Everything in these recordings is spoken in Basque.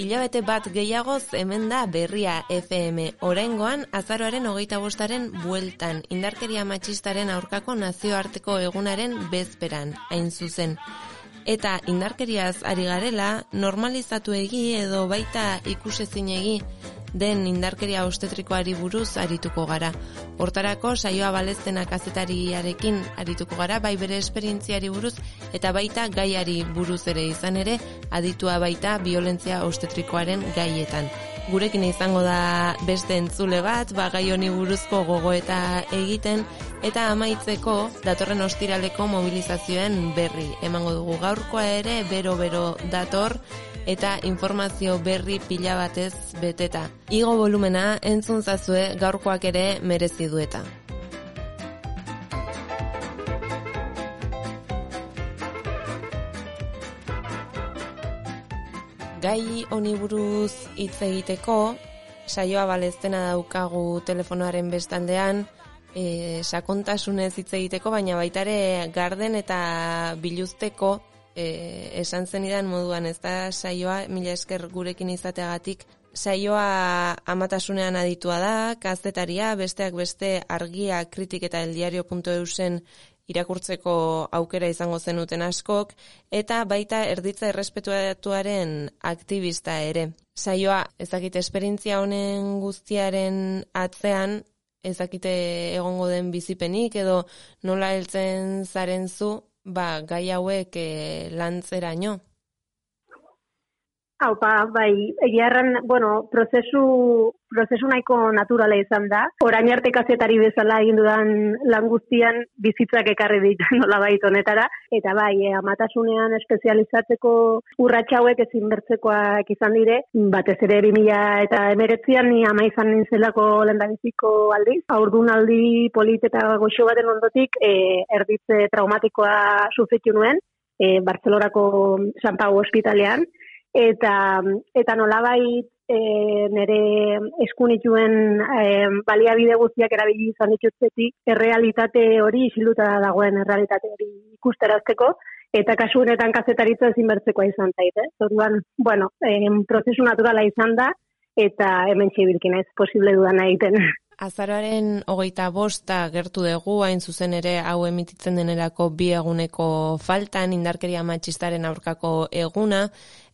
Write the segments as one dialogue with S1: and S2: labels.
S1: Ilabete bat gehiagoz hemen da berria FM. Oraingoan azaroaren hogeita bostaren bueltan, indarkeria matxistaren aurkako nazioarteko egunaren bezperan, hain zuzen. Eta indarkeriaz ari garela, normalizatu egi edo baita ikusezin egi den indarkeria ostetrikoari buruz arituko gara. Hortarako saioa baleztena kazetariarekin arituko gara, bai bere esperientziari buruz eta baita gaiari buruz ere izan ere, aditua baita violentzia ostetrikoaren gaietan. Gurekin izango da beste entzule bat, ba gai honi buruzko gogoeta egiten eta amaitzeko datorren ostiraleko mobilizazioen berri. Emango dugu gaurkoa ere bero-bero dator eta informazio berri pila batez beteta. Igo volumena entzun zazue gaurkoak ere merezi dueta. Gai honi buruz hitz egiteko, saioa baleztena daukagu telefonoaren bestaldean, e, sakontasunez hitz egiteko, baina baitare garden eta biluzteko e, esan zenidan moduan ez da saioa mila esker gurekin izateagatik saioa amatasunean aditua da, kazetaria, besteak beste argia kritik eta eldiario.eusen irakurtzeko aukera izango zenuten askok, eta baita erditza errespetuatuaren aktivista ere. Saioa, ezakite esperintzia honen guztiaren atzean, ezakite egongo den bizipenik, edo nola heltzen zaren zu, ba, gai hauek e, lantzeraino?
S2: Hau, ba, bai, egiarran, bueno, prozesu, prozesu nahiko naturala izan da. Orain arte kazetari bezala egin dudan lan guztian bizitzak ekarri dit nola baita honetara. Eta bai, e, amatasunean espezializatzeko urratxa hauek ezin bertzekoak izan dire. Batez ere 2000 eta emeretzian ni ama izan nintzelako lendabiziko aldiz. Aurdun aldi polit eta goxo baten ondotik e, erditze traumatikoa sufritu nuen. E, Bartzelorako San Pau ospitalean eta eta nolabait e, nire eskunituen e, baliabide guztiak erabili izan ditutzetik errealitate hori isilduta dagoen errealitate hori ikusterazteko eta kasu honetan kazetaritza ezin bertzekoa izan zait, eh? Orduan, bueno, e, prozesu naturala izan da eta hemen txibilkin ez posible dudana egiten.
S1: Azaroaren hogeita bosta gertu dugu, hain zuzen ere hau emititzen denerako bi eguneko faltan, indarkeria matxistaren aurkako eguna,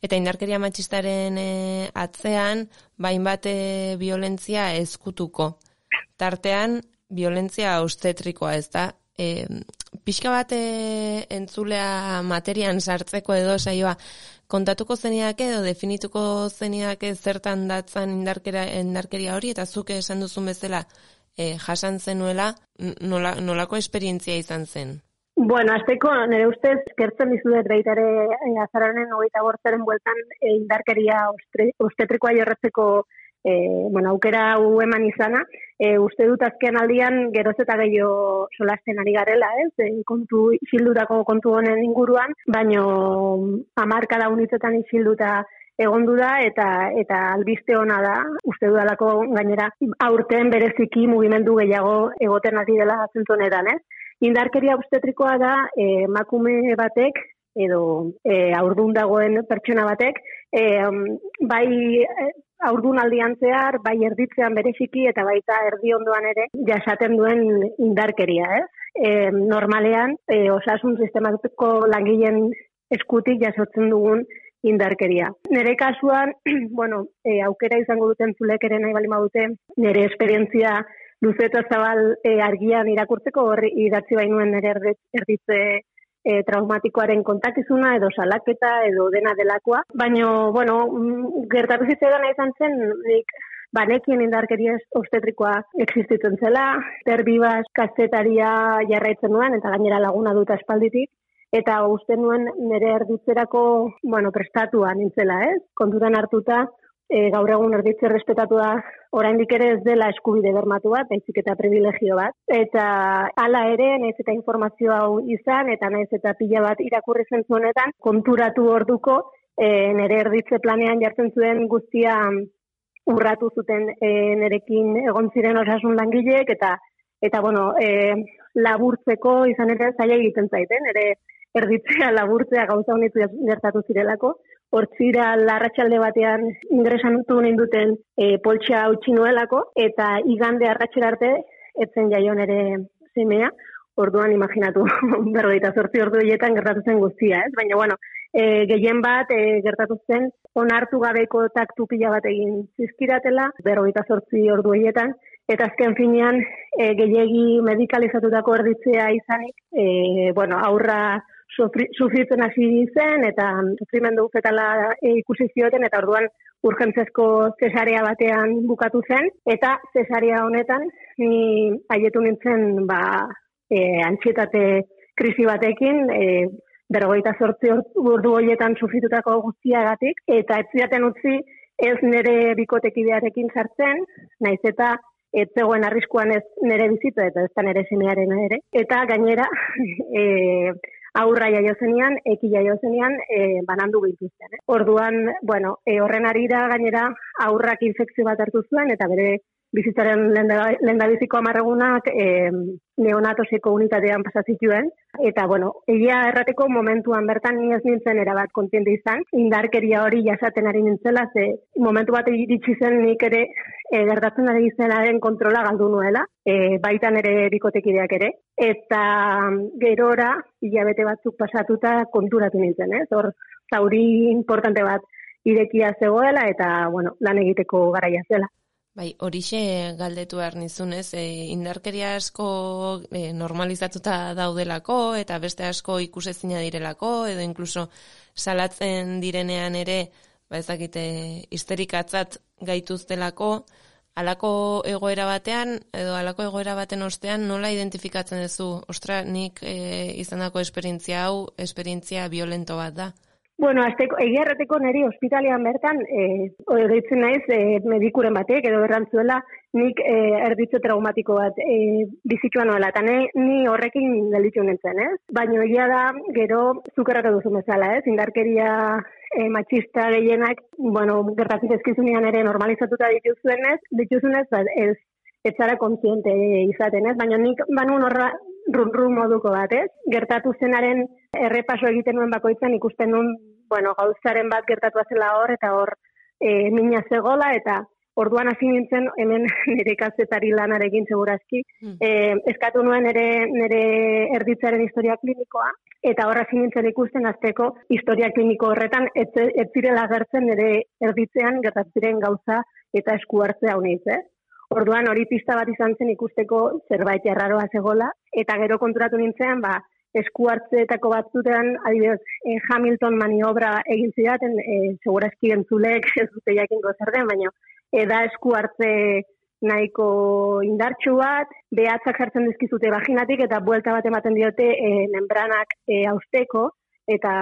S1: eta indarkeria matxistaren e, atzean, bain bate violentzia eskutuko. Tartean, violentzia austetrikoa ez da. E, pixka bate entzulea materian sartzeko edo saioa, kontatuko zeniak edo definituko zeniak zertan datzan indarkera, indarkeria hori eta zuke esan duzun bezala e, jasan zenuela nola, nolako esperientzia izan zen?
S2: Bueno, azteko, nire ustez, kertzen dizudet baitare e, azaranen hogeita bortzaren bueltan e, indarkeria ostetrikoa jorratzeko e, bueno, aukera hau eman izana, e, uste dut azken aldian geroz eta gehiago solasten ari garela, ez? E, kontu, isildutako kontu honen inguruan, baino amarka da unitzetan isilduta egondu da eta eta albiste ona da uste dudalako gainera aurten bereziki mugimendu gehiago egoten hasi dela zentu honetan, ez? Indarkeria obstetrikoa da emakume batek edo e, aurdun dagoen pertsona batek e, bai aurdun aldian zehar, bai erditzean bereziki eta baita erdi ondoan ere jasaten duen indarkeria, ez? E, normalean, e, osasun sistematiko langileen eskutik jasotzen dugun indarkeria. Nere kasuan, bueno, e, aukera izango duten zulek ere nahi bali dute, nere esperientzia luze eta zabal e, argian irakurtzeko horri idatzi bainuen nere erditze e, traumatikoaren kontakizuna edo salaketa edo dena delakoa. Baina, bueno, mm, gertatu zitzaidan izan zen, nik banekien indarkeria obstetrikoa existitzen zela, terbibaz kastetaria jarraitzen nuen, eta gainera laguna dut espalditik, eta uste nuen nire erditzerako, bueno, prestatua nintzela, ez? Kontutan hartuta, e, gaur egun erditze respetatu da oraindik ere ez dela eskubide bermatu bat, baizik eta privilegio bat. Eta hala ere, naiz eta informazio hau izan, eta naiz eta pila bat irakurri honetan, konturatu orduko, e, nire erditze planean jartzen zuen guztia urratu zuten e, nerekin egon ziren osasun langileek, eta eta bueno, e, laburtzeko izan ere zaila egiten zaiten, ere erditzea laburtzea gauza honetu gertatu zirelako, hortzira larratxalde batean ingresan utu ninduten e, poltsa utzi nuelako, eta igande arratxera arte, etzen jaion ere zemea, orduan imaginatu berroita zortzi ordu hietan gertatu zen guztia, ez? Baina, bueno, e, gehien bat e, gertatu zen onartu gabeko taktu pila bat egin zizkiratela, berroita zortzi ordu hietan, eta azken finean e, gehiegi medikalizatutako erditzea izanik, e, bueno, aurra sufritzen hasi zen, eta sufrimendu fetala ikusi zioten, eta orduan urgentzezko cesarea batean bukatu zen, eta cesarea honetan, ni haietu nintzen, ba, e, antxietate krisi batekin, e, berrogeita sortzi urdu horietan sufritutako guztiagatik, eta ez ziaten utzi ez nire bikotekidearekin sartzen, naiz eta ez zegoen arriskuan ez nire bizitza eta ez da nire semearen ere. Eta gainera, e, aurra jaio zenian, eki jaio zenian, e, banandu bintuzten. Eh? Orduan, bueno, e, horren arira gainera aurrak infekzio bat hartu zuen, eta bere bizitzaren lenda biziko amarregunak e, neonatoseko unitatean pasazituen. Eta, bueno, egia errateko momentuan bertan ni ez nintzen erabat kontiente izan. Indarkeria hori jasaten ari nintzela, ze momentu bat iritsi zen nik ere e, gertatzen ari izenaren kontrola galdu nuela, e, baitan ere bikotekideak ere. Eta gerora, hilabete batzuk pasatuta konturatu nintzen, ez? Hor, zauri importante bat irekia zegoela eta, bueno, lan egiteko garaia zela.
S1: Bai, horixe galdetu behar nizunez, e, indarkeria asko e, normalizatuta daudelako eta beste asko ikusezina direlako edo inkluso salatzen direnean ere, ba ezakite, histerikatzat gaituztelako, alako egoera batean edo alako egoera baten ostean nola identifikatzen duzu? Ostra, nik e, izandako esperientzia hau, esperientzia violento bat da.
S2: Bueno, azteko, egia errateko niri hospitalean bertan, e, deitzen naiz, e, medikuren batek, edo berrantzuela, nik e, erditze traumatiko bat e, bizitua noela, eta ni horrekin gelditu nintzen, ez? Baina egia da, gero, zukerrak duzu bezala, ez? Indarkeria e, machista gehienak, bueno, gertatik ezkizunean ere normalizatuta dituzuenez, dituzunez, ba, ez, ez zara kontziente izaten, ez? Baina nik banu horra run-run moduko bat, ez? Gertatu zenaren errepaso egiten nuen bakoitzan ikusten nuen, bueno, gauzaren bat gertatu zela hor, eta hor e, mina zegola, eta orduan hasi nintzen hemen nire kazetari lanarekin segurazki, mm. e, eskatu nuen nire, nire erditzaren historia klinikoa, eta horra nintzen ikusten azteko historia kliniko horretan, ez, ez zirela gertzen nire erditzean gertatzen gauza eta esku hartzea honiz, eh? Orduan hori pista bat izan zen ikusteko zerbait jarraroa zegola, eta gero konturatu nintzean, ba, esku hartzeetako batzutean, adibidez, e, Hamilton maniobra egin zidaten, e, segurazki entzulek ez dute jakin zer den, baina eda esku hartze nahiko indartxu bat, behatzak jartzen dizkizute vaginatik, eta buelta bat ematen diote e, membranak e, austeko, eta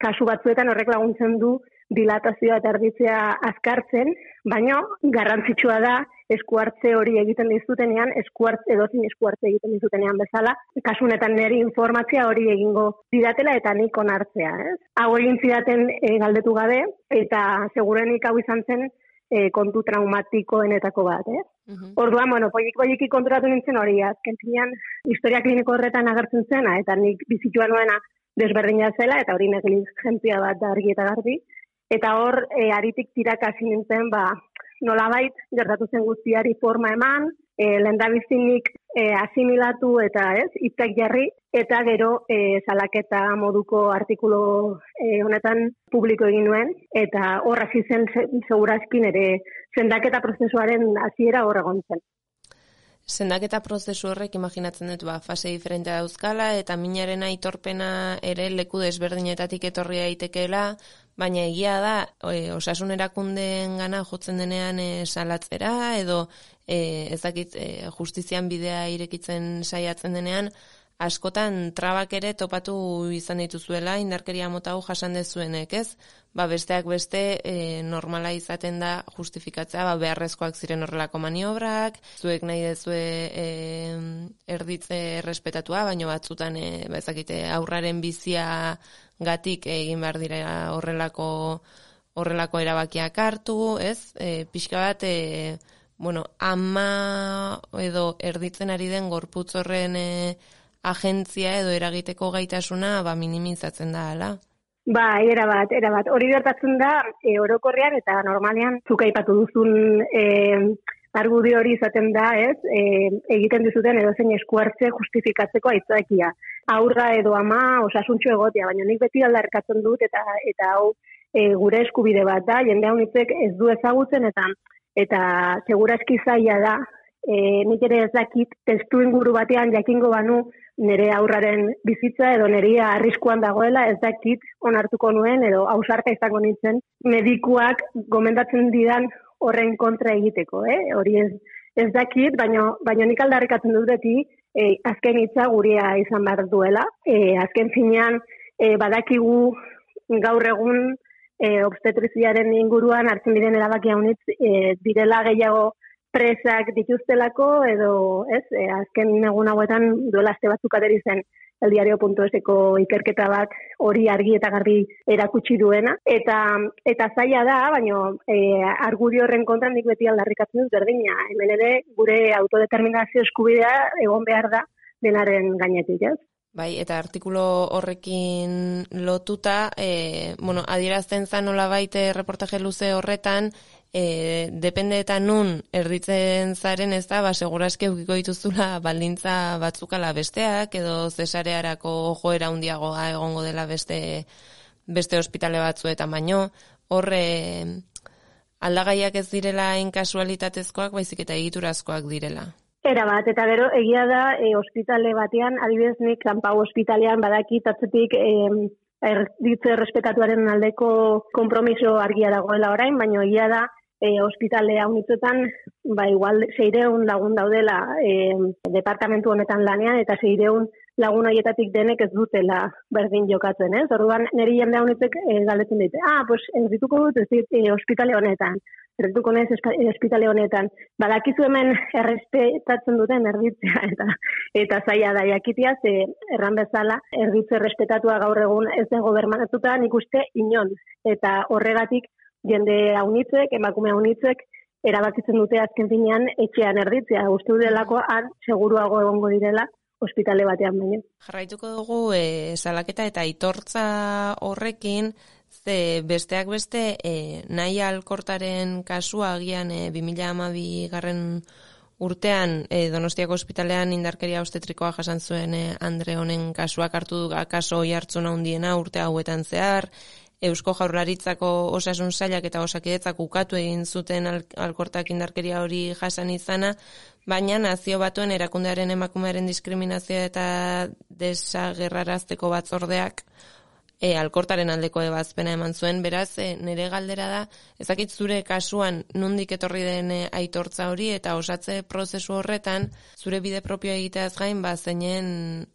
S2: kasu batzuetan horrek laguntzen du dilatazioa eta erditzea azkartzen, baina garrantzitsua da eskuartze hori egiten dizutenean, eskuartze edozin eskuartze egiten dizutenean bezala, kasunetan neri informatzia hori egingo didatela eta nik onartzea. Ez? Hau egin zidaten e, galdetu gabe, eta segurenik hau izan zen e, kontu traumatikoenetako bat. Ez? Uh Orduan, bueno, poik poiki konturatu nintzen hori, azken zinean, historia kliniko horretan agertzen zena, eta nik bizitua nuena desberdina zela, eta hori negligentzia bat da argi eta garbi. Eta hor, e, aritik tirakasi nintzen, ba, nolabait gertatu zen guztiari forma eman, e, lendabizinik e, asimilatu eta ez, itzak jarri, eta gero e, salaketa moduko artikulo e, honetan publiko egin nuen, eta horra zen segurazkin ere zendaketa prozesuaren hasiera horra gontzen.
S1: Zendaketa prozesu horrek imaginatzen dut ba, fase diferentea dauzkala eta minaren aitorpena ere leku desberdinetatik etorri daitekeela, baina egia da e, osasun erakundeen gana jotzen denean e, salatzera edo e, ezakit e, justizian bidea irekitzen saiatzen denean askotan trabak ere topatu izan dituzuela indarkeria mota hau jasan dezuenek, ez? Ba, besteak beste e, normala izaten da justifikatzea, ba, beharrezkoak ziren horrelako maniobrak, zuek nahi dezue e, erditze respetatua, baina batzutan, e, ba, ezakite, aurraren bizia gatik egin behar dira horrelako horrelako erabakiak hartu, ez? E, pixka bat, e, bueno, ama edo erditzen ari den gorputz horren e, agentzia edo eragiteko gaitasuna ba minimizatzen da ala.
S2: Ba, era bat, era bat. Hori gertatzen da, e, orokorrean eta normalean, zuka ipatu duzun e, argudio hori izaten da, ez, e, egiten dizuten edo zen esku hartze justifikatzeko aitzakia. Aurra edo ama osasuntxo egotea, baina nik beti aldarkatzen dut eta eta hau e, gure eskubide bat da, jende hau ez du ezagutzen eta eta segurazki zaila da, e, nik ere ez dakit testu inguru batean jakingo banu nire aurraren bizitza edo neria arriskuan dagoela ez dakit onartuko nuen edo ausarka izango nintzen medikuak gomendatzen didan horren kontra egiteko, eh? Hori ez, ez dakit, baina baina nik aldarrikatzen dut beti e, azken hitza guria izan behar duela. E, azken finean e, badakigu gaur egun e, obstetriziaren inguruan hartzen diren erabakia honitz e, direla gehiago presak dituztelako edo, ez, e, azken egun hauetan duela azte batzuk aderi zen eldiario.eseko ikerketa bat hori argi eta garbi erakutsi duena. Eta, eta zaila da, baina e, argudio horren kontra nik beti aldarrikatzen dut berdina. Hemen ere gure autodeterminazio eskubidea egon behar da denaren gainetik, ez?
S1: Bai, eta artikulo horrekin lotuta, e, bueno, adierazten zan nola baite reportaje luze horretan, e, depende eta nun erditzen zaren ez da, ba, segurazke ukiko dituzula baldintza batzukala besteak, edo zesarearako joera hundiagoa egongo dela beste, beste ospitale batzuetan baino, horre aldagaiak ez direla inkasualitatezkoak, baizik eta egiturazkoak direla.
S2: Era bat, eta gero egia da e, ospitale batean, adibidez nik kanpau ospitalean badaki tatzetik e, erditze respetatuaren aldeko kompromiso argia dagoela orain, baina egia da e, ospitale haunitzetan, ba igual seireun lagun daudela e, departamentu honetan lanean, eta seireun lagun horietatik denek ez dutela berdin jokatzen, ez? Orduan, niri jende haunitzek e, galdetzen dite, ah, pues, ez dituko dut, ez dit, e, ospitale honetan zertuko nez espitale honetan. Badakizu hemen errespetatzen duten erditzea eta eta zaila da jakitia ze erran bezala erditze errespetatua gaur egun ez dago bermanatuta nik uste inon. Eta horregatik jende haunitzek, emakume haunitzek, erabakitzen dute azken finean etxean erditzea. Uste delako han seguruago egongo direla ospitale batean baino.
S1: Jarraituko dugu e, salaketa eta aitortza horrekin Ze besteak beste, e, nahi alkortaren kasua agian e, 2012 garren urtean e, Donostiako ospitalean indarkeria obstetrikoa jasan zuen e, Andre honen kasuak hartu du kaso oi hartzuna hundiena urte hauetan zehar, Eusko Jaurlaritzako osasun sailak eta osakidetzak ukatu egin zuten alkortak indarkeria hori jasan izana, baina nazio batuen erakundearen emakumearen diskriminazioa eta desagerrarazteko batzordeak e, alkortaren aldeko ebazpena eman zuen, beraz, e, nire galdera da, ezakit zure kasuan nundik etorri den e, aitortza hori, eta osatze prozesu horretan, zure bide propio egiteaz gain, ba, zeinen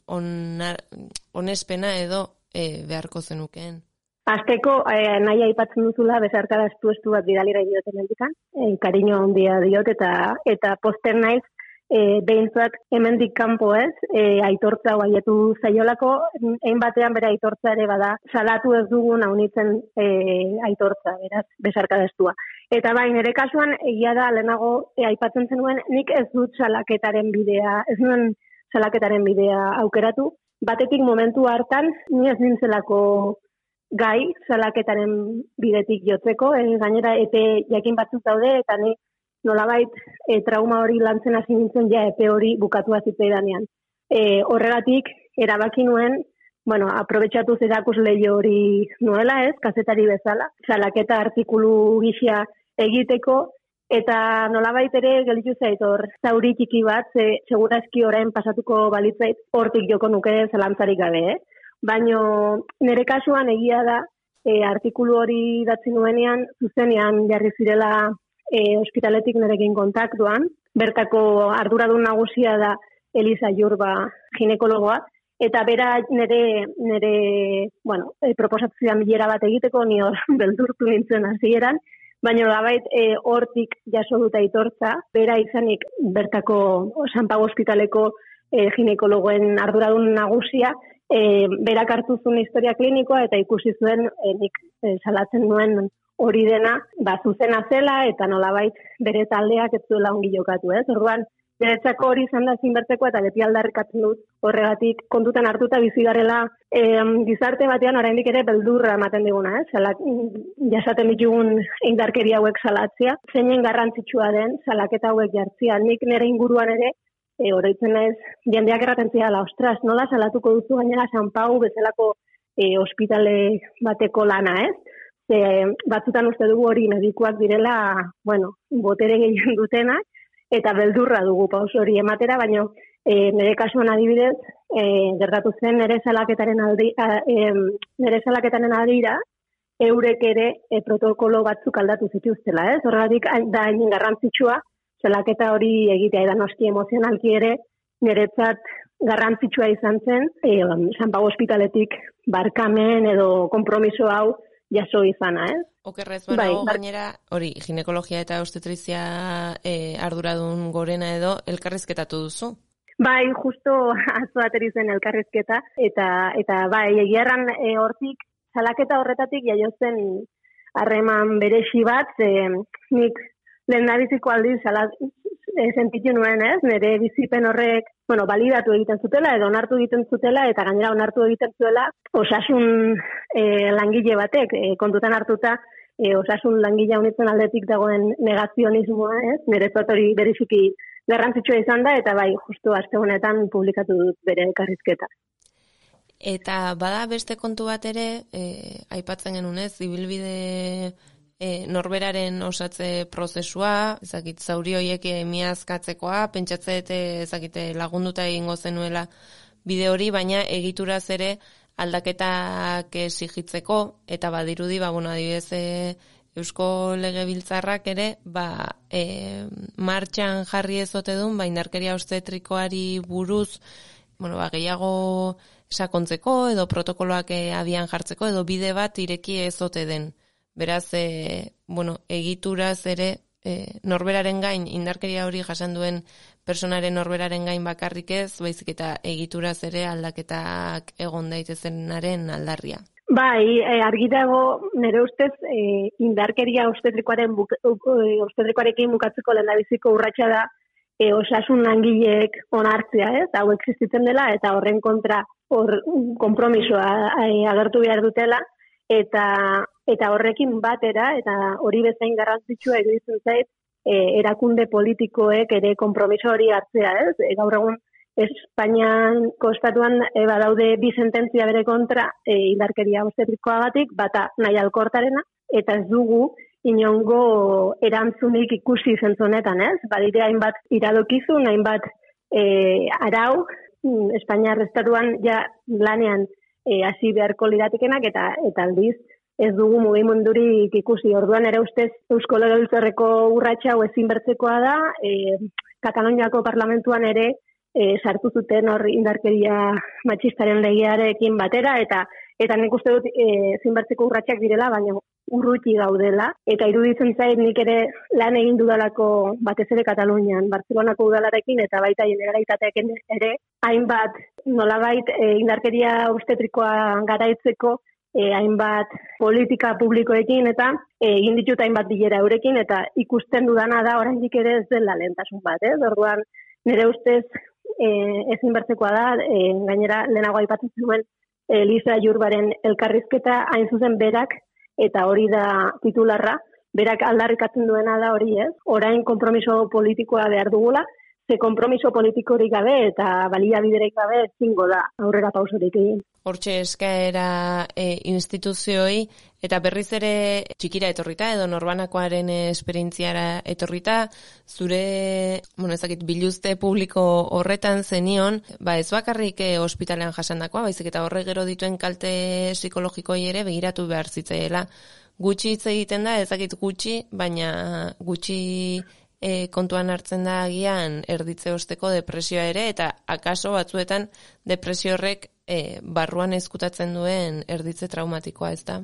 S1: onespena edo e, beharko zenukeen.
S2: Azteko, eh, nahi aipatzen duzula, bezarkada estu estu bat bidalira dioten eldikan, eh, kariño ondia diot, eta, eta poster naiz, e, behintzat hemendik kanpo ez, e, aitortza guaietu zaiolako, egin batean bere aitortza ere bada, salatu ez dugun haunitzen e, aitortza, beraz, besarka destua. Eta bai, nire kasuan, egia da, lehenago, e, aipatzen zenuen, nik ez dut salaketaren bidea, ez nuen salaketaren bidea aukeratu, batetik momentu hartan, ni ez nintzelako gai salaketaren bidetik jotzeko, e, gainera, epe jakin batzuk daude, eta ni nolabait e, trauma hori lantzen hasi nintzen ja epe hori bukatu zitzaidanean. E, horregatik erabaki nuen, bueno, aprobetxatu zerakus lehio hori nuela ez, kazetari bezala, salaketa artikulu gixia egiteko, eta nolabait ere gelitu zait hor, zauri txiki bat, ze, segurazki orain pasatuko balitzait, hortik joko nuke zelantzarik gabe, eh? Baina nire kasuan egia da, e, artikulu hori datzi nuenean, zuzenean jarri zirela e, ospitaletik nerekin kontaktuan. Bertako arduradun nagusia da Elisa Jurba ginekologoa. Eta bera nire, nire bueno, e, proposatzean bilera bat egiteko, ni hor beldurtu nintzen hasieran, baina labait e, hortik jaso dut aitortza, bera izanik bertako Sanpago Hospitaleko e, ginekologoen arduradun nagusia, e, berak hartu zuen historia klinikoa eta ikusi zuen e, nik e, salatzen nuen hori dena, ba, zuzena zela eta nolabait bere taldeak ez zuela ongi jokatu, ez? Orduan, Niretzako hori izan da zinbertzeko eta beti aldarrikatzen dut horregatik kontutan hartuta bizi garela gizarte batean oraindik ere beldurra ematen diguna, eh? Salak, jasaten ditugun indarkeria hauek salatzea, zeinen garrantzitsua den salaketa hauek jartzia. Nik nire inguruan ere e, oroitzen ez jendeak erraten la ostras, nola salatuko duzu gainera San Pau bezalako e, ospitale bateko lana, ez? Ze, batzutan uste dugu hori medikuak direla, bueno, botere gehien dutenak, eta beldurra dugu paus hori ematera, baina e, nire kasuan adibidez, e, gertatu zen nire salaketaren aldi, e, nire salaketaren aldira, eurek ere e, protokolo batzuk aldatu zituztela, ez? Horregatik da hain garrantzitsua, salaketa hori egitea edan noski emozionalki ere, niretzat garrantzitsua izan zen, e, San Pau Hospitaletik barkamen edo kompromiso hau jaso izana, ez?
S1: Okerrez, bai, gainera, hori, ginekologia eta ostetrizia e, arduradun gorena edo, elkarrizketatu duzu?
S2: Bai, justo atzo zen elkarrizketa, eta, eta bai, egiarran e, hortik, salaketa horretatik jaiozen harreman beresi bat, ze, nik lehen nabiziko aldiz e, sentitu nuen, ez? Nere bizipen horrek, bueno, validatu egiten zutela edo onartu egiten zutela eta gainera onartu egiten zuela osasun e, langile batek e, kontutan hartuta e, osasun langile honetzen aldetik dagoen negazionismoa, ez? Nere hori berifiki garrantzitsua izan da eta bai, justu aste honetan publikatu dut bere elkarrizketa.
S1: Eta bada beste kontu bat ere, e, aipatzen genunez, ibilbide e, norberaren osatze prozesua, ezakit zauri hoiek miazkatzekoa, pentsatze eta ezakite lagunduta egingo zenuela bide hori, baina egituraz ere aldaketak esigitzeko, eta badirudi, ba, bueno, adibidez, e, Eusko Legebiltzarrak ere, ba, e, martxan jarri ezote duen, ba, indarkeria ostetrikoari buruz, bueno, ba, gehiago sakontzeko, edo protokoloak e, abian jartzeko, edo bide bat ireki ezote den. Beraz, e, bueno, egituraz ere e, norberaren gain, indarkeria hori jasan duen personaren norberaren gain bakarrik ez, baizik eta egituraz ere aldaketak egon daitezenaren aldarria.
S2: Bai, e, argi dago nire ustez e, indarkeria ostetrikoaren buk, ostetrikoarekin bukatzeko lehendabiziko urratsa da e, osasun langileek onartzea, ez? Hau existitzen dela eta horren kontra hor konpromisoa agertu behar dutela eta eta horrekin batera eta hori bezain garrantzitsua iruditzen zait e, erakunde politikoek ere konpromiso hori hartzea, ez? E, gaur egun Espainian kostatuan e, badaude bi sententzia bere kontra e, indarkeria obstetrikoagatik, bata nahi alkortarena eta ez dugu inongo erantzunik ikusi zentzonetan, ez? Badire hainbat iradokizu, hainbat e, arau, mm, Espainiar estatuan ja lanean e, hasi beharko liratekenak eta eta aldiz ez dugu mugimendurik ikusi. Orduan ere ustez Eusko Legebiltzarreko urratsa hau ezin bertzekoa da, e, Kataloniako parlamentuan ere e, sartu zuten hor indarkeria matxistaren legiarekin batera eta eta nik uste dut e, zinbertzeko urratsak direla, baina urruti gaudela. Eta iruditzen zait nik ere lan egin dudalako batez ere Katalunian, Barcelonako udalarekin eta baita generalitateak ere hainbat nolabait e, indarkeria obstetrikoa garaitzeko e, hainbat politika publikoekin eta e, egin ditut hainbat bilera eurekin eta ikusten dudana da oraindik ere ez dela lentasun bat, eh? Orduan nire ustez e, ezin bertzekoa da, e, gainera lehenago aipatzen zuen e, Lisa Jurbaren elkarrizketa hain zuzen berak eta hori da titularra, berak aldarrikatzen duena da hori, ez? Orain konpromiso politikoa behar dugula, ze kompromiso politikorik gabe eta baliabiderik gabe zingo da aurrera pausorik egin.
S1: Hortxe eskaera e, instituzioi eta berriz ere txikira etorrita edo norbanakoaren esperientziara etorrita zure, bueno, ezakit, biluzte publiko horretan zenion, ba ez bakarrik e, ospitalean jasandakoa, baizik eta horre gero dituen kalte psikologikoi ere begiratu behar zitzaela. Gutxi hitz egiten da, ezakit gutxi, baina gutxi e, kontuan hartzen da agian erditze osteko depresioa ere, eta akaso batzuetan depresio horrek e, barruan ezkutatzen duen erditze traumatikoa ez da?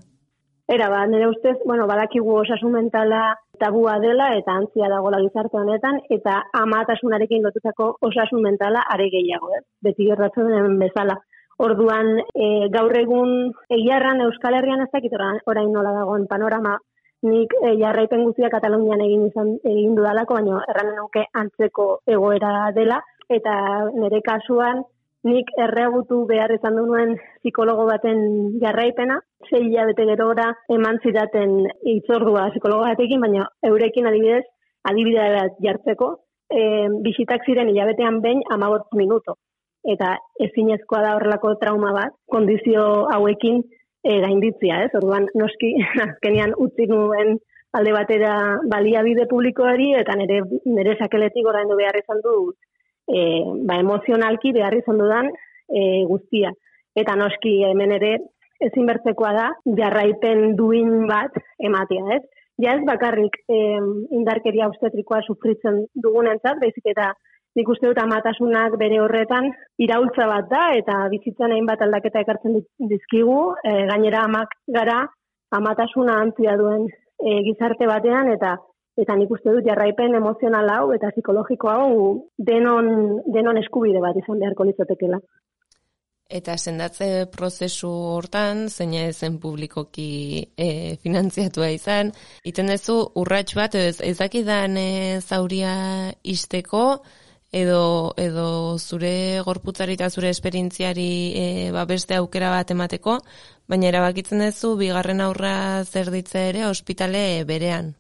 S2: Era, ba, nire ustez, bueno, badakigu osasun mentala tabua dela eta antzia dago gizarte honetan, eta amatasunarekin lotutako osasun mentala are gehiago, ez? Beti gertatzen den bezala. Orduan, e, gaur egun egiarran Euskal Herrian ez dakit orain nola dagoen panorama nik e, jarraipen guztia Katalunian egin izan egin dudalako, baina erranen nuke antzeko egoera dela, eta nire kasuan nik erreagutu behar izan duen psikologo baten jarraipena, zei bete gerora eman zidaten itzordua psikologo batekin, baina eurekin adibidez, adibidea bat jartzeko, e, bisitak ziren hilabetean behin amabot minuto. Eta ezinezkoa da horrelako trauma bat, kondizio hauekin e, gainditzia, ez? Orduan, noski, azkenian utzi nuen alde batera baliabide publikoari, eta nire, nire sakeletik orain behar izan du, e, ba, emozionalki behar izan dudan e, guztia. Eta noski hemen ere, ezin bertzekoa da, jarraipen duin bat ematea, ez? Ja ez bakarrik e, indarkeria ustetrikoa sufritzen dugunentzat, baizik eta nik uste dut amatasunak bere horretan iraultza bat da eta bizitzan hainbat aldaketa ekartzen dizkigu, e, gainera amak gara amatasuna antzia duen e, gizarte batean eta eta nik uste dut jarraipen emozional hau eta psikologiko hau denon, denon eskubide bat izan beharko litzatekeela.
S1: Eta sendatze prozesu hortan, zeina ezen publikoki e, finantziatua izan, iten duzu urrats bat, ez, ezakidan e, zauria isteko, edo, edo zure gorputzari eta zure esperintziari e, ba beste aukera bat emateko, baina erabakitzen duzu bigarren aurra zer ditze ere ospitale berean.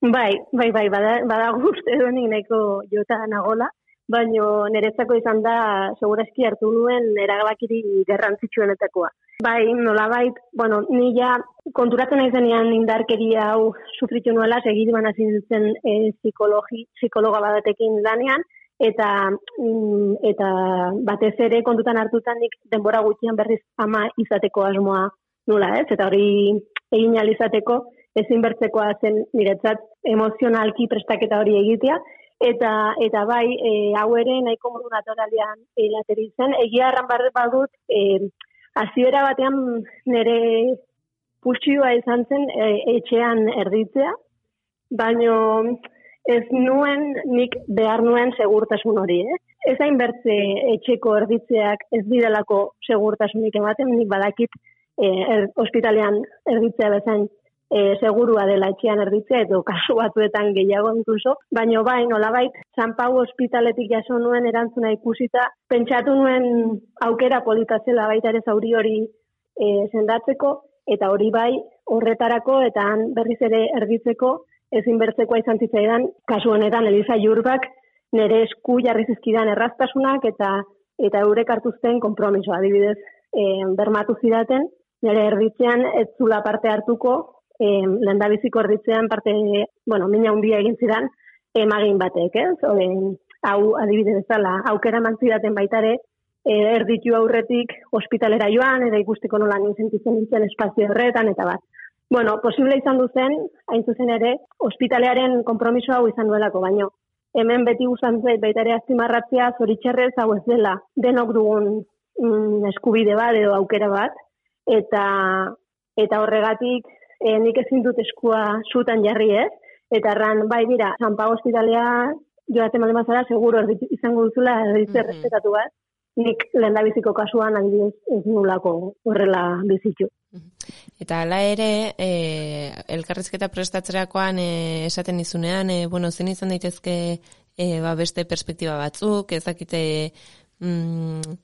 S2: Bai, bai, bai, bada, bada guzti edo nahiko jota nagola, baina niretzako izan da, segurazki hartu nuen, eragabakiri garrantzitsuenetakoa. Bai, nola bait, bueno, ni ja konturatzen nahi zenean indarkeria hau sufritu nuela, segidu baina zintzen e, psikologi, psikologa batekin lanean, eta mm, eta batez ere kontutan hartutan nik denbora gutxian berriz ama izateko asmoa nula, ez? Eta hori egin alizateko ezin bertzekoa zen niretzat emozionalki prestaketa hori egitea, eta eta bai, e, hau ere nahiko modu naturalian e, zen, egia erran badut, e, hasiera batean nire pustioa izan zen e, etxean erditzea, baino ez nuen nik behar nuen segurtasun hori, eh? Ez hain bertze etxeko erditzeak ez didalako segurtasunik ematen, nik badakit e, er, ospitalean erditzea bezain e, segurua dela etxean erditzea, edo kasu batuetan gehiago inkluso, baino bai, nolabait, San Pau ospitaletik jaso nuen erantzuna ikusita, pentsatu nuen aukera politazela baita ere zauri hori e, sendatzeko, eta hori bai, horretarako, eta han berriz ere erditzeko, ezin bertzekoa izan zitzaidan, kasu honetan, Elisa Jurbak, nire esku jarri zizkidan erraztasunak, eta eta eurek hartuzten konpromisoa, adibidez, e, bermatu zidaten, nire erditzean ez zula parte hartuko, eh, lehen biziko erditzean parte, bueno, mina hundia egin zidan, emagin batek, ez? Ode, hau adibide bezala, aukera mantzidaten baitare, e, erditu aurretik ospitalera joan, eta ikusteko nola sentitzen nintzen espazio horretan, eta bat. Bueno, posible izan duzen, hain zuzen ere, ospitalearen kompromiso hau izan duelako, baino, hemen beti guztan zait baita ere aztimarratzea, zoritxerrez hau ez dela, denok dugun mm, eskubide bat edo aukera bat, eta eta horregatik e, nik ezin dut eskua zutan jarri ez, eta erran, bai dira, San Pau hospitalea joate mali mazara, seguro izango duzula erditze mm -hmm. bat, nik lehen da biziko kasuan adibidez ez nulako horrela bizitu.
S1: Eta ala ere, e, elkarrizketa prestatzerakoan e, esaten dizunean, e, bueno, zen izan daitezke e, ba beste perspektiba batzuk, ezakite mm,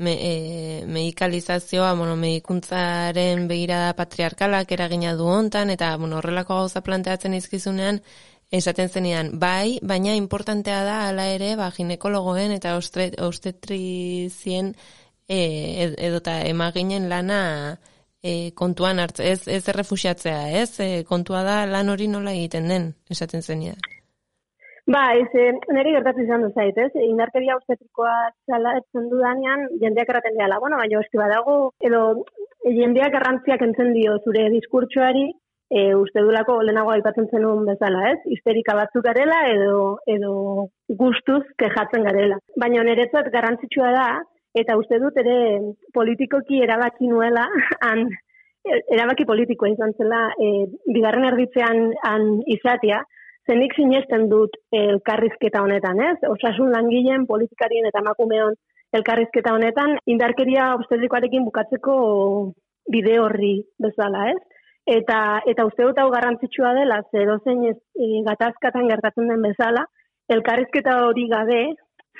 S1: me, e, medikalizazioa, bueno, medikuntzaren begirada patriarkalak eragina du hontan eta bueno, horrelako gauza planteatzen izkizunean esaten zenean, bai, baina importantea da hala ere, ba, ginekologoen eta ostetrizien e, edota emaginen lana e, kontuan hartze, ez, ez errefusiatzea, ez? E, kontua da lan hori nola egiten den, esaten zenean.
S2: Ba, ez, niri gertatzen izan dut zait, ez? Indarkeria obstetrikoa txalatzen dudanean, jendeak erraten dela, bueno, baina eski badago, edo jendeak garrantziak entzen dio zure diskurtsoari, e, uste dulako lehenago aipatzen zenun bezala, ez? Histerika batzuk garela edo, edo gustuz kejatzen garela. Baina niretzat garrantzitsua da, eta uste dut ere politikoki erabaki nuela, han, erabaki politikoa izan zela, e, bigarren erditzean han izatea, zenik sinesten dut elkarrizketa honetan, ez? Osasun langileen, politikarien eta emakumeon elkarrizketa honetan, indarkeria obstetrikoarekin bukatzeko bide horri bezala, ez? Eta, eta uste dut hau garrantzitsua dela, zer ozein ez e, gatazkatan gertatzen den bezala, elkarrizketa hori gabe,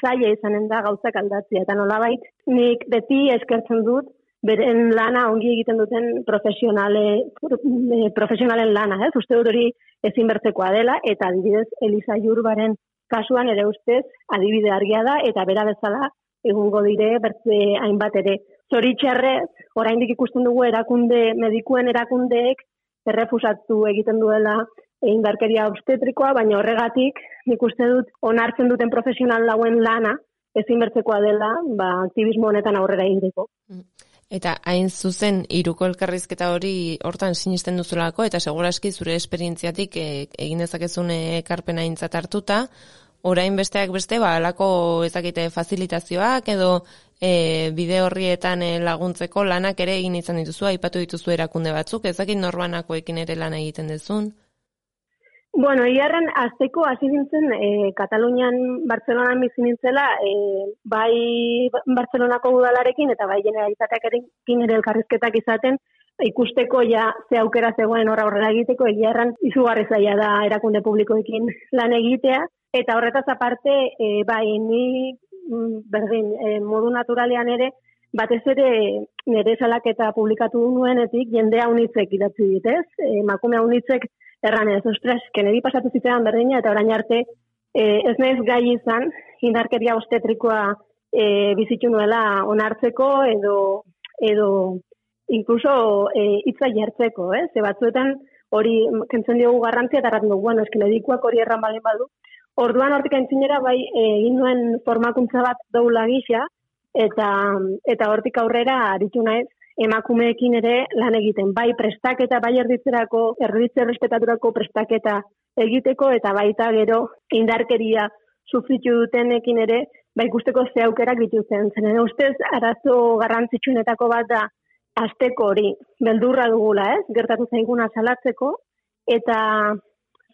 S2: zaila izanen da gauzak aldatzea. Eta nolabait, nik beti eskertzen dut, beren lana ongi egiten duten profesionale, profesionalen lana, ez? Uste dut hori ezin bertzekoa dela, eta adibidez, Elisa Jurbaren kasuan ere ustez, adibide argia da, eta bera bezala, egungo dire, bertze hainbat ere. Zoritxarrez, oraindik ikusten dugu erakunde, medikuen erakundeek, errefusatu egiten duela indarkeria obstetrikoa, baina horregatik, nik uste dut, onartzen duten profesional lauen lana, ezin bertzekoa dela, ba, aktivismo honetan aurrera egiteko. Mm.
S1: Eta hain zuzen iruko elkarrizketa hori hortan sinisten duzulako eta seguraski zure esperientziatik e, egin dezakezun ekarpena intzat hartuta, orain besteak beste ba alako ezakite facilitazioak edo e, bide horrietan laguntzeko lanak ere egin izan dituzu aipatu dituzu erakunde batzuk ezakit norbanakoekin ere lan egiten dezun.
S2: Bueno, iarren azteko hasi dintzen e, Katalunian Bartzelonan bizi nintzela, e, bai Bartzelonako udalarekin eta bai generalitateak ere elkarrizketak izaten, ikusteko ja ze aukera zegoen horra horrela egiteko, iarren izugarri zaila da erakunde publikoekin lan egitea, eta horretaz aparte, e, bai ni mm, berdin, e, modu naturalean ere, batez ere nire salaketa publikatu nuenetik, jendea unitzek idatzi ditez, e, makume unitzek erran ez, ostras, kenedi pasatu zitean berdina, eta orain arte, e, ez nahiz gai izan, indarkeria ostetrikoa e, bizitu nuela onartzeko, edo, edo inkluso e, itza jartzeko, eh? ze batzuetan hori kentzen diogu garrantzia, eta dugu, bueno, esken edikuak hori erran balen badu. Orduan hortik entzinera bai egin nuen formakuntza bat doula gisa, eta, eta hortik aurrera aritu naiz emakumeekin ere lan egiten. Bai prestaketa, bai erditzerako, erditze respetaturako prestaketa egiteko, eta baita gero indarkeria sufritu dutenekin ere, bai ikusteko ze aukerak dituzten. Zenen ustez, arazo garrantzitsunetako bat da, azteko hori, beldurra dugula, ez? Gertatu zaiguna salatzeko, eta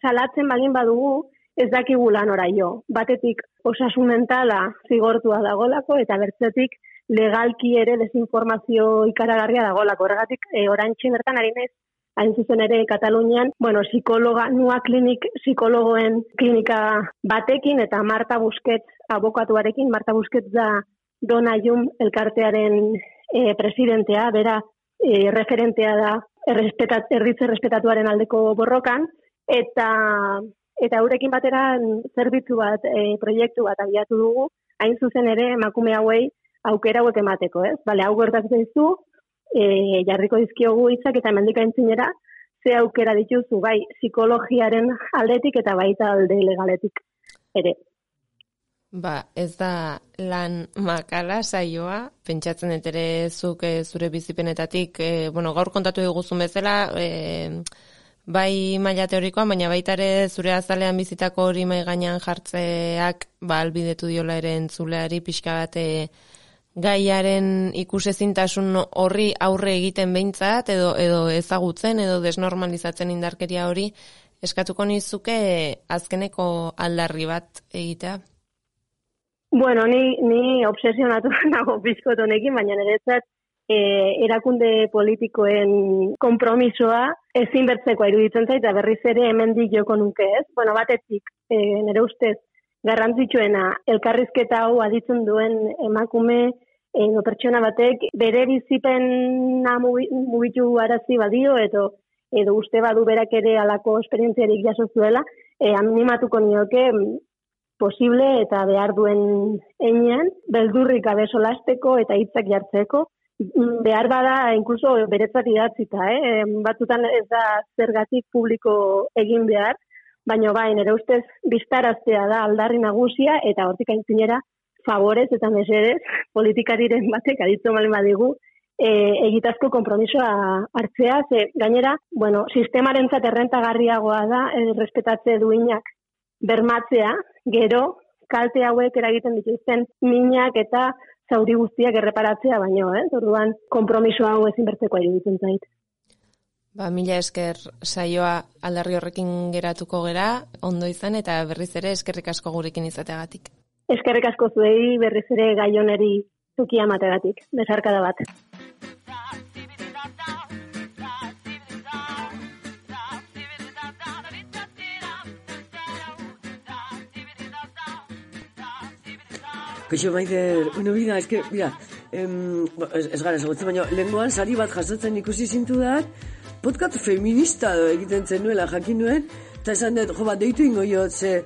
S2: salatzen bagin badugu, ez dakigu lan oraio. Batetik osasun mentala zigortua dagolako, eta bertzetik legalki ere desinformazio ikaragarria dagolako. Horregatik, e, orain bertan ari nez, hain zuzen ere Katalunian, bueno, psikologa, nua klinik psikologoen klinika batekin, eta Marta Busquets abokatuarekin, Marta Busquets da Dona Jum elkartearen e, presidentea, bera e, referentea da errespetat, erditze respetatuaren aldeko borrokan, eta eta eurekin batera zerbitzu bat, e, proiektu bat abiatu dugu, hain zuzen ere emakume hauei aukera hauek emateko, ez? Bale, hau gertatzen zu, e, jarriko dizkiogu hitzak eta hemendik aintzinera ze aukera dituzu bai psikologiaren aldetik eta baita alde legaletik ere.
S1: Ba, ez da lan makala saioa, pentsatzen dut ere zuk e, zure bizipenetatik, e, bueno, gaur kontatu eguzun bezala, e, bai maila teorikoa, baina baita ere zure azalean bizitako hori mai gainean jartzeak, ba, albidetu diola ere entzuleari pixka bat gaiaren ikusezintasun horri aurre egiten behintzat edo edo ezagutzen edo desnormalizatzen indarkeria hori eskatuko nizuke azkeneko aldarri bat egitea?
S2: Bueno, ni, ni obsesionatu nago bizkot honekin, baina niretzat e, erakunde politikoen kompromisoa ezin bertzekoa iruditzen zaita berriz ere hemen joko nuke ez. Bueno, batetik, e, nire ustez, garrantzitsuena elkarrizketa hau aditzen duen emakume edo pertsona batek bere bizipen mugitu arazi badio edo edo uste badu berak ere alako esperientziarik jaso zuela, e, animatuko nioke mm, posible eta behar duen einean, beldurrik gabe solasteko eta hitzak jartzeko, mm, behar bada, inkluso beretzat idatzita, eh? batzutan ez da zergatik publiko egin behar, baina bain, ere ustez, biztaraztea da aldarri nagusia, eta hortik aintzinera, favorez eta mesedez politikariren batek aditzen malen badigu e, egitazko kompromisoa hartzea, ze gainera, bueno, sistemaren errentagarriagoa da, e, respetatze duinak bermatzea, gero, kalte hauek eragiten dituzten minak eta zauri guztiak erreparatzea baino, eh? Orduan, kompromiso hau ezin bertzeko iruditzen zait.
S1: Ba, mila esker saioa aldarri horrekin geratuko gera, ondo izan eta berriz ere eskerrik asko gurekin izateagatik.
S2: Eskerrik asko zuei berriz ere gaioneri zuki amategatik. Besarkada bat.
S3: Kaixo Maider, bueno, mira, eske, que, mira, em, es, es gara, segotzen baina, lenguan sari bat jasotzen ikusi zintu da, podcast feminista do, egiten zen jakin nuen, eta esan dut, jo, bat, deitu ingo jo, ze,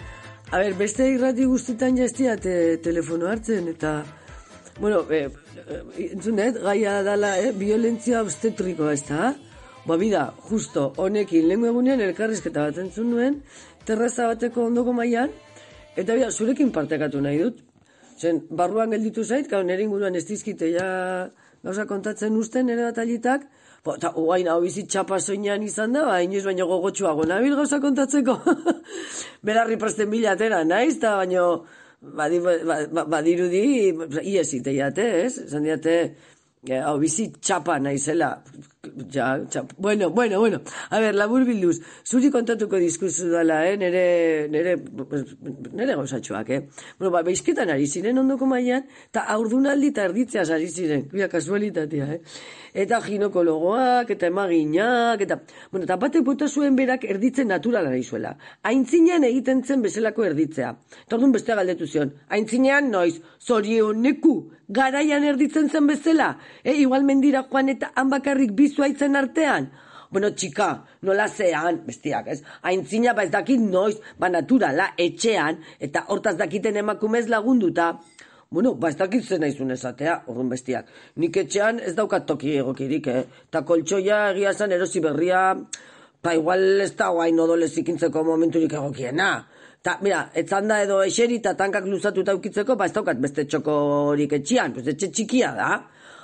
S3: a ber, beste irrati guztietan jaztia te, telefono hartzen, eta, bueno, e, e, entzun dut, gaia dala, eh, violentzia obstetrikoa ez da, ba, bida, justo, honekin, lengu egunean elkarrizketa bat entzun nuen, terraza bateko ondoko mailan, eta bida, zurekin partekatu nahi dut, Zen, barruan gelditu zait, gau nire inguruan ez dizkite ja gauza kontatzen usten nire batalitak, bo, eta oain hau bizit txapa soinean izan da, ba, inoiz baino gogotxuago nabil gauza kontatzeko. Berarri presten bilatera, naiz, eta baino badirudi, ba, ba, ies iteiate, ez? Zan diate, hau bizit txapa naizela, ja, txap. Bueno, bueno, bueno. A ver, labur bilduz. Zuri kontatuko diskursu dela, eh? Nere, nere, nere gauzatxoak, eh? Bueno, ba, beizketan ari ziren ondoko mailan, eta aurdunaldi eta erditzeaz ari ziren. Bia, kasualitatea, eh? Eta ginekologoak, eta emaginak, eta... Bueno, eta batek bota zuen berak erditzen naturala izuela. Aintzinean egiten zen bezalako erditzea. Eta orduan beste galdetu zion. Aintzinean, noiz, zorioneku, garaian erditzen zen bezala. Eh, igual mendira joan eta han bakarrik zuaitzen artean? Bueno, txika, nola zean, bestiak, ez? Aintzina, ba ez dakit noiz, ba naturala, etxean, eta hortaz dakiten emakumez lagunduta. Bueno, ba ez dakit zen aizun esatea, orrun bestiak. Nik etxean ez daukat toki egokirik, eh? Ta koltsoia egia zen erosi berria, pa igual ez da guain odolez ikintzeko momenturik egokiena. Ta, mira, etzan da edo eseri eta tankak luzatu eta ukitzeko, ba ez daukat beste txokorik etxean, pues etxe txikia da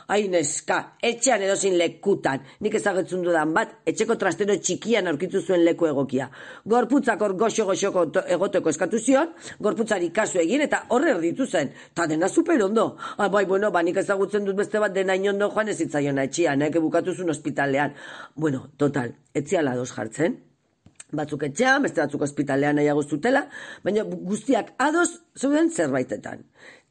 S3: hain eska, etxean edozin lekutan, nik ezagetzun dudan bat, etxeko trastero txikian aurkitu zuen leku egokia. Gorputzak hor goxo-goxoko egoteko eskatu zion, gorputzari kasu egin, eta horre erditu zen, eta dena super ondo. Ah, bai, bueno, ba, nik ezagutzen dut beste bat dena inondo joan ez itzaiona etxian, eke bukatu zuen ospitalean. Bueno, total, etziala dos jartzen, batzuk etxean, beste batzuk ospitalean nahiago zutela, baina guztiak ados zeuden zerbaitetan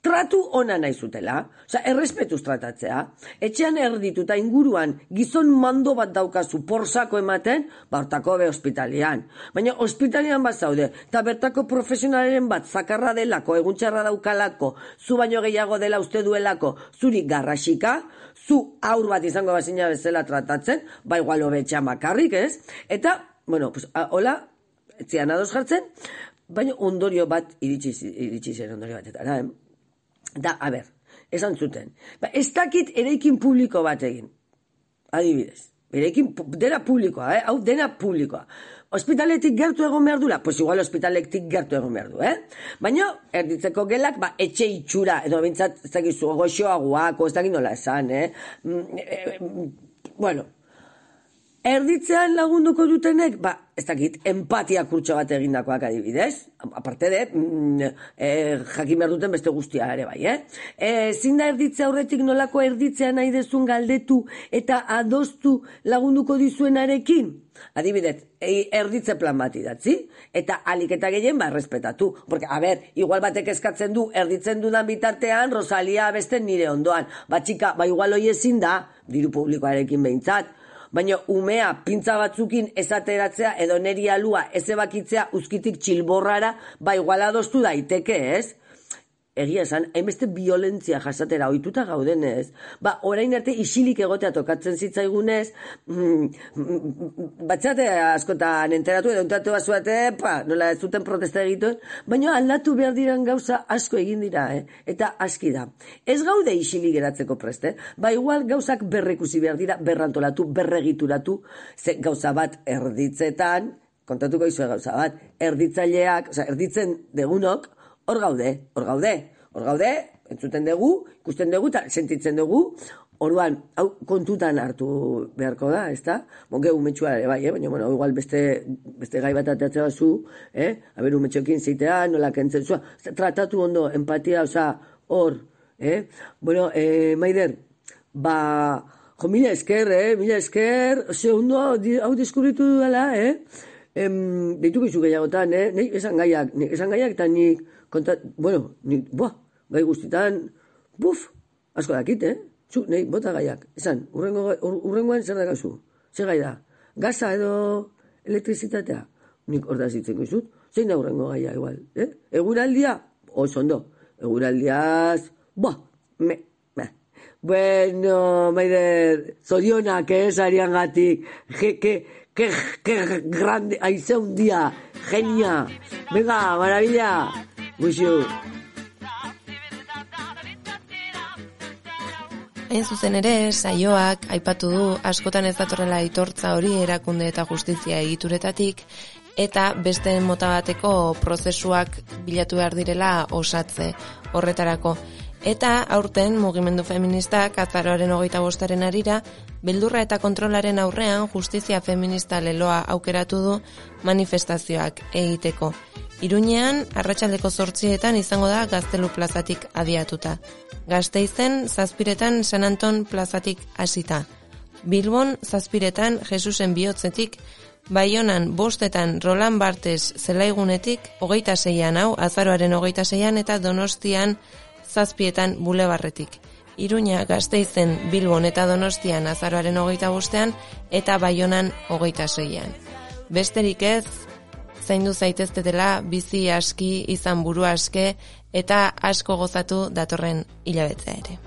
S3: tratu ona nahi zutela, oza, errespetuz tratatzea, etxean erdituta inguruan gizon mando bat daukazu porsako ematen, bartako be hospitalian. Baina hospitalian bat zaude, eta bertako profesionalen bat zakarra delako, eguntxarra daukalako, zu baino gehiago dela uste duelako, zuri garrasika, zu aur bat izango bazina bezala tratatzen, ba igual hobetxean makarrik, ez? Eta, bueno, pues, hola, etzian ados jartzen, baina ondorio bat iritsi, iritsi zen ondorio bat, eta, eh? Da, a ber, esan zuten. Ba, ez dakit ereikin publiko bat egin. Adibidez. Ereikin, dena publikoa, eh? Hau, dena publikoa. Hospitaletik gertu egon behar dula? Pues igual hospitaletik gertu egon behar du, eh? Baina, erditzeko gelak, ba, etxe itxura, edo bintzat, ez dakit, goxoa guako, ez dakit nola esan, eh? Mm, eh bueno, Erditzean lagunduko dutenek, ba, ez dakit, empatia kurtso bat egindakoak adibidez, aparte de, mm, e, jakin behar duten beste guztia ere bai, eh? E, zinda erditze aurretik nolako erditzea nahi dezun galdetu eta adostu lagunduko dizuenarekin? Adibidez, e, erditze plan bat idatzi, eta alik eta gehien ba, respetatu. Porque, a ber, igual batek eskatzen du, erditzen dudan bitartean, Rosalia beste nire ondoan. Ba, txika, ba, igual hoi ezin da, diru publikoarekin behintzat, baina umea pintza batzukin ezateratzea edo neri alua ez ebakitzea uzkitik txilborrara, ba igualadostu daiteke, ez? Egia esan, hainbeste violentzia jasatera ohituta gauden ez, ba, orain arte isilik egotea tokatzen zitzaigunez, mm, batxate askotan enteratu edo enteratu bazuate, pa, nola ez zuten protesta egituen, baina aldatu behar diran gauza asko egin dira, eh? eta aski da. Ez gaude isilik geratzeko preste, ba, igual gauzak berrekusi behar dira, berrantolatu, berregituratu, ze gauza bat erditzetan, kontatuko izue gauza bat, erditzaileak, oza, erditzen degunok, hor gaude, hor gaude, hor gaude, entzuten dugu, ikusten dugu, eta sentitzen dugu, orduan, hau kontutan hartu beharko da, ez da? Bonke umetxua ere bai, eh? baina, bueno, igual beste, beste gai bat ateatzea zu, eh? Aber umetxokin zitea, nola kentzen zua, tratatu ondo, empatia, oza, hor, eh? Bueno, eh, maider, ba, jo, mila esker, eh? Mila esker, ose, ondo, hau deskubritu dela, eh? Em, deitu gehiagotan, eh? Nei, esan gaiak, esan gaiak, eta nik, konta, bueno, ni, buah, gai guztitan, buf, asko dakit, eh? Zu, nahi, bota gaiak, esan, urrengo, urrengoan zer dakazu, zer gai da, gaza edo elektrizitatea, nik hor da zitzen guzut, zein da urrengo gaia igual, eh? Eguraldia, oso ondo, eguraldiaz, ba, me, me. Bueno, maide, zorionak, eh, sarian gatik, je, que, que, que grande, aize un día, genia, venga, maravilla, buxu.
S1: Hain zuzen ere, saioak aipatu du askotan ez datorrela aitortza hori erakunde eta justizia egituretatik, eta beste mota bateko prozesuak bilatu behar direla osatze horretarako. Eta aurten mugimendu feministak azaroaren hogeita bostaren arira, beldurra eta kontrolaren aurrean justizia feminista leloa aukeratu du manifestazioak egiteko. Iruñean, arratsaldeko zortzietan izango da gaztelu plazatik abiatuta. Gazteizen, zazpiretan San Anton plazatik hasita. Bilbon, zazpiretan Jesusen bihotzetik Baionan bostetan Roland Bartes zelaigunetik hogeita zeian hau, azaroaren hogeita zeian eta donostian zazpietan bulebarretik. Iruña gazteizen Bilbon eta donostian azaroaren hogeita bostean eta baionan hogeita zeian. Besterik ez, zaindu zaiteztetela bizi aski izan buru aske eta asko gozatu datorren hilabetzea ere.